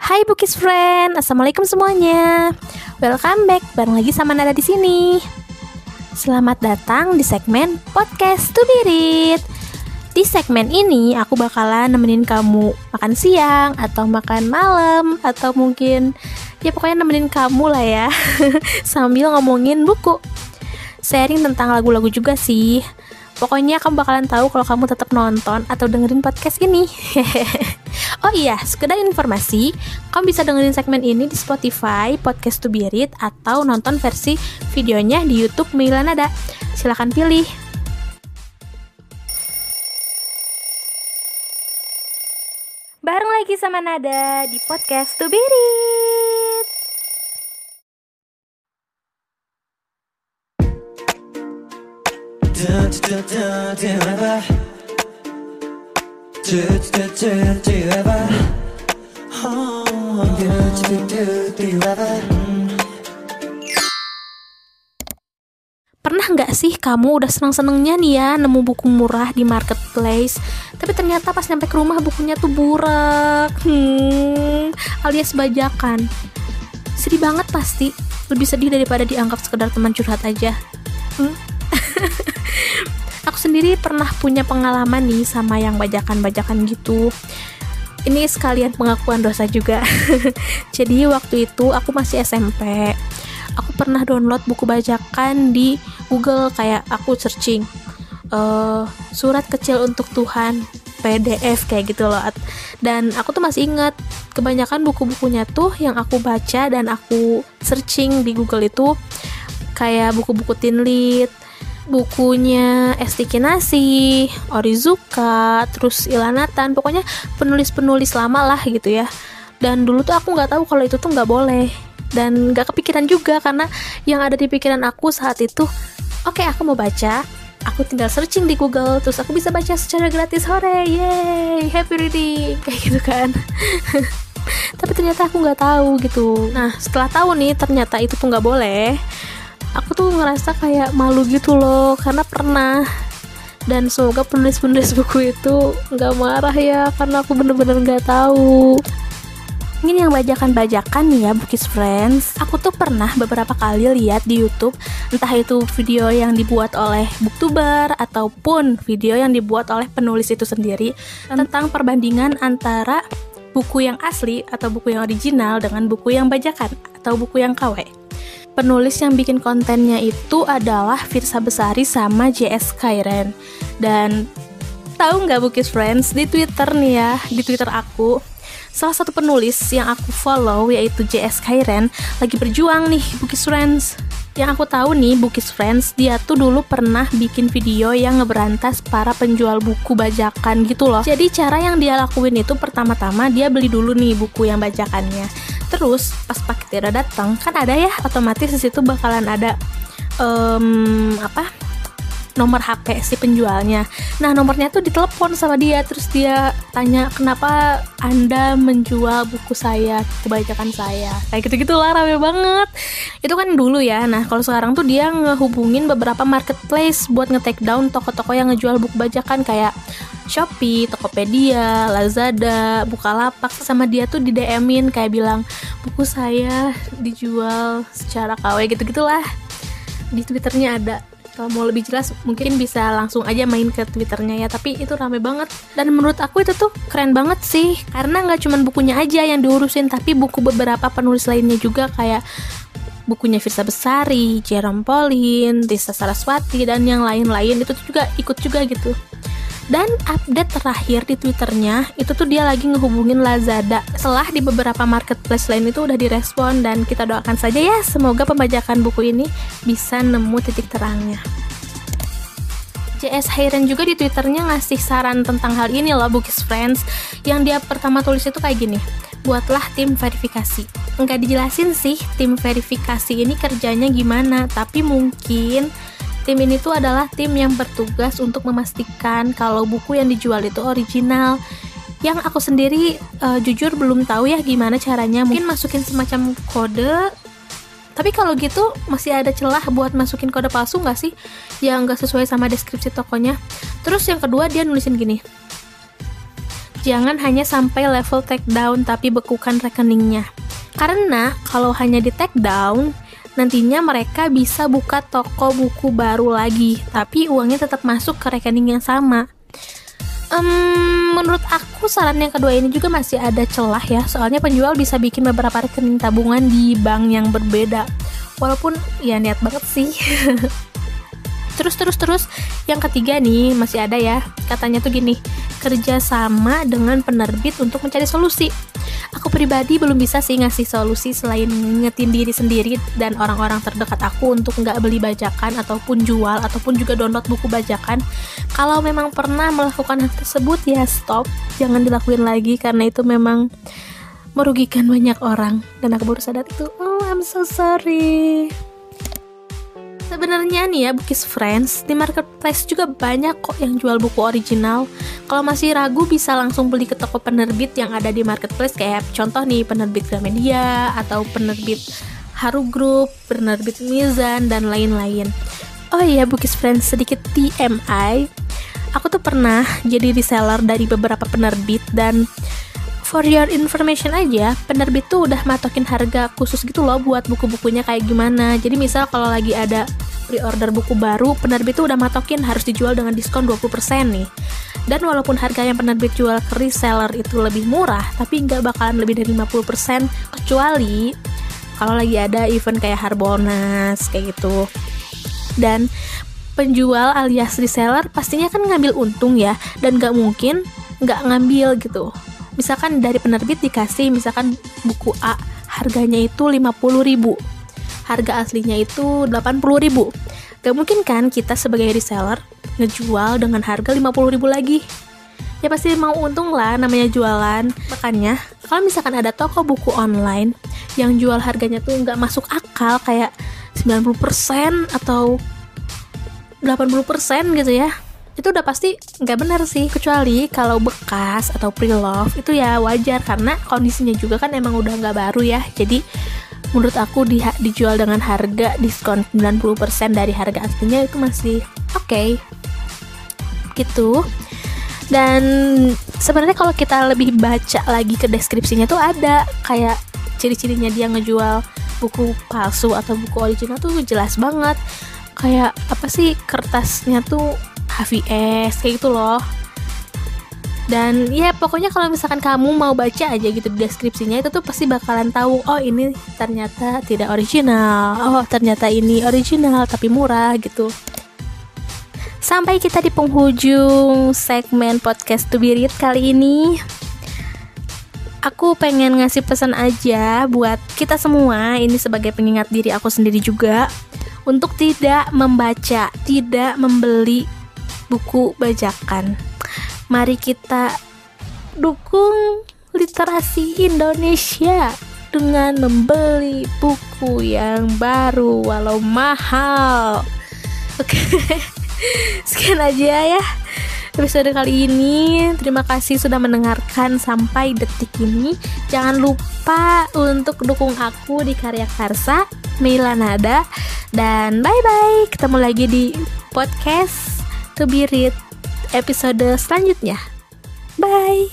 Hai Bukis Friend, Assalamualaikum semuanya. Welcome back, bareng lagi sama Nada di sini. Selamat datang di segmen Podcast to Birit. Di segmen ini aku bakalan nemenin kamu makan siang atau makan malam atau mungkin ya pokoknya nemenin kamu lah ya sambil ngomongin buku. Sharing tentang lagu-lagu juga sih. Pokoknya kamu bakalan tahu kalau kamu tetap nonton atau dengerin podcast ini. oh iya, sekedar informasi, kamu bisa dengerin segmen ini di Spotify, Podcast to Be Read, atau nonton versi videonya di YouTube Milanada. Silahkan pilih. Bareng lagi sama Nada di Podcast to Be Read. Pernah nggak sih kamu udah seneng-senengnya nih ya nemu buku murah di marketplace Tapi ternyata pas nyampe ke rumah bukunya tuh burak hmm, Alias bajakan? Sedih banget pasti. Lebih sedih daripada dianggap sekedar teman curhat aja. Hmm? Aku sendiri pernah punya pengalaman nih sama yang bajakan-bajakan gitu ini sekalian pengakuan dosa juga. Jadi waktu itu aku masih SMP. Aku pernah download buku bajakan di Google kayak aku searching uh, surat kecil untuk Tuhan PDF kayak gitu loh. Dan aku tuh masih ingat kebanyakan buku-bukunya tuh yang aku baca dan aku searching di Google itu kayak buku-buku teen lead, bukunya Esti Kinasi, Orizuka, terus Ilanatan, pokoknya penulis-penulis lama lah gitu ya. Dan dulu tuh aku nggak tahu kalau itu tuh nggak boleh dan nggak kepikiran juga karena yang ada di pikiran aku saat itu, oke okay, aku mau baca, aku tinggal searching di Google, terus aku bisa baca secara gratis hore, yay, happy reading kayak gitu kan. Tapi ternyata aku nggak tahu gitu. Nah setelah tahu nih ternyata itu tuh nggak boleh aku tuh ngerasa kayak malu gitu loh karena pernah. Dan semoga penulis-penulis buku itu nggak marah ya karena aku bener-bener nggak tahu. Ini yang bajakan-bajakan nih ya Bukis Friends. Aku tuh pernah beberapa kali lihat di Youtube Entah itu video yang dibuat oleh booktuber Ataupun video yang dibuat oleh penulis itu sendiri Tentang perbandingan antara buku yang asli atau buku yang original dengan buku yang bajakan Atau buku yang KW penulis yang bikin kontennya itu adalah Firsa Besari sama JS Kairen. Dan tahu nggak Bukis Friends? Di Twitter nih ya di Twitter aku salah satu penulis yang aku follow yaitu JS Kairen lagi berjuang nih Bukis Friends yang aku tahu nih Bukis Friends dia tuh dulu pernah bikin video yang ngeberantas para penjual buku bajakan gitu loh. Jadi cara yang dia lakuin itu pertama-tama dia beli dulu nih buku yang bajakannya. Terus pas paketnya udah datang kan ada ya otomatis di situ bakalan ada um, apa nomor HP si penjualnya. Nah, nomornya tuh ditelepon sama dia terus dia tanya, "Kenapa Anda menjual buku saya, kebajakan saya?" Kayak gitu-gitu lah rame banget. Itu kan dulu ya. Nah, kalau sekarang tuh dia ngehubungin beberapa marketplace buat nge-take down toko-toko yang ngejual buku bajakan kayak Shopee, Tokopedia, Lazada, Bukalapak sama dia tuh di DM-in kayak bilang buku saya dijual secara KW gitu-gitulah. Di Twitternya ada kalau mau lebih jelas mungkin bisa langsung aja main ke twitternya ya. Tapi itu rame banget. Dan menurut aku itu tuh keren banget sih. Karena nggak cuma bukunya aja yang diurusin tapi buku beberapa penulis lainnya juga. Kayak bukunya Firsa Besari, Jerome Pauline, Tisa Saraswati dan yang lain-lain. Itu juga ikut juga gitu dan update terakhir di twitternya itu tuh dia lagi ngehubungin Lazada. Setelah di beberapa marketplace lain itu udah direspon dan kita doakan saja ya semoga pembajakan buku ini bisa nemu titik terangnya. JS Hayren juga di twitternya ngasih saran tentang hal ini loh Bookies Friends. Yang dia pertama tulis itu kayak gini buatlah tim verifikasi. Nggak dijelasin sih tim verifikasi ini kerjanya gimana tapi mungkin Tim ini tuh adalah tim yang bertugas untuk memastikan kalau buku yang dijual itu original. Yang aku sendiri uh, jujur belum tahu ya gimana caranya. Mungkin masukin semacam kode. Tapi kalau gitu masih ada celah buat masukin kode palsu nggak sih? Yang nggak sesuai sama deskripsi tokonya. Terus yang kedua dia nulisin gini. Jangan hanya sampai level take down tapi bekukan rekeningnya. Karena kalau hanya di take down, nantinya mereka bisa buka toko buku baru lagi, tapi uangnya tetap masuk ke rekening yang sama. Um, menurut aku saran yang kedua ini juga masih ada celah ya, soalnya penjual bisa bikin beberapa rekening tabungan di bank yang berbeda. Walaupun ya niat banget sih. terus terus terus yang ketiga nih masih ada ya katanya tuh gini kerja sama dengan penerbit untuk mencari solusi aku pribadi belum bisa sih ngasih solusi selain ngetin diri sendiri dan orang-orang terdekat aku untuk nggak beli bajakan ataupun jual ataupun juga download buku bajakan. Kalau memang pernah melakukan hal tersebut ya stop. Jangan dilakuin lagi karena itu memang merugikan banyak orang. Dan aku baru sadar itu oh I'm so sorry Sebenarnya nih ya Bukis Friends di marketplace juga banyak kok yang jual buku original. Kalau masih ragu bisa langsung beli ke toko penerbit yang ada di marketplace kayak contoh nih penerbit Gramedia atau penerbit Haru Group, penerbit Mizan dan lain-lain. Oh iya Bukis Friends sedikit TMI. Aku tuh pernah jadi reseller dari beberapa penerbit dan for your information aja, penerbit tuh udah matokin harga khusus gitu loh buat buku-bukunya kayak gimana. Jadi misal kalau lagi ada pre-order buku baru, penerbit tuh udah matokin harus dijual dengan diskon 20% nih. Dan walaupun harga yang penerbit jual ke reseller itu lebih murah, tapi nggak bakalan lebih dari 50% kecuali kalau lagi ada event kayak Harbolnas kayak gitu. Dan penjual alias reseller pastinya kan ngambil untung ya dan nggak mungkin nggak ngambil gitu misalkan dari penerbit dikasih misalkan buku A harganya itu 50 ribu. Harga aslinya itu 80 ribu. Gak mungkin kan kita sebagai reseller ngejual dengan harga 50 ribu lagi? Ya pasti mau untung lah namanya jualan. Makanya kalau misalkan ada toko buku online yang jual harganya tuh nggak masuk akal kayak 90% atau 80% gitu ya itu udah pasti nggak benar sih kecuali kalau bekas atau pre-love itu ya wajar. Karena kondisinya juga kan emang udah nggak baru ya. Jadi menurut aku di, dijual dengan harga diskon 90% dari harga aslinya itu masih oke. Okay. gitu. Dan sebenarnya kalau kita lebih baca lagi ke deskripsinya tuh ada kayak ciri-cirinya dia ngejual buku palsu atau buku original tuh jelas banget. Kayak apa sih kertasnya tuh HVS kayak gitu loh. Dan ya pokoknya kalau misalkan kamu mau baca aja gitu di deskripsinya itu tuh pasti bakalan tahu oh ini ternyata tidak original. Oh ternyata ini original tapi murah gitu. Sampai kita di penghujung segmen podcast to be read kali ini. Aku pengen ngasih pesan aja buat kita semua ini sebagai pengingat diri aku sendiri juga untuk tidak membaca, tidak membeli buku bajakan. Mari kita dukung literasi Indonesia dengan membeli buku yang baru walau mahal. Oke. Sekian aja ya episode kali ini. Terima kasih sudah mendengarkan sampai detik ini. Jangan lupa untuk dukung aku di Karya Karsa, Meilanada, dan bye-bye. Ketemu lagi di podcast read episode selanjutnya. Bye.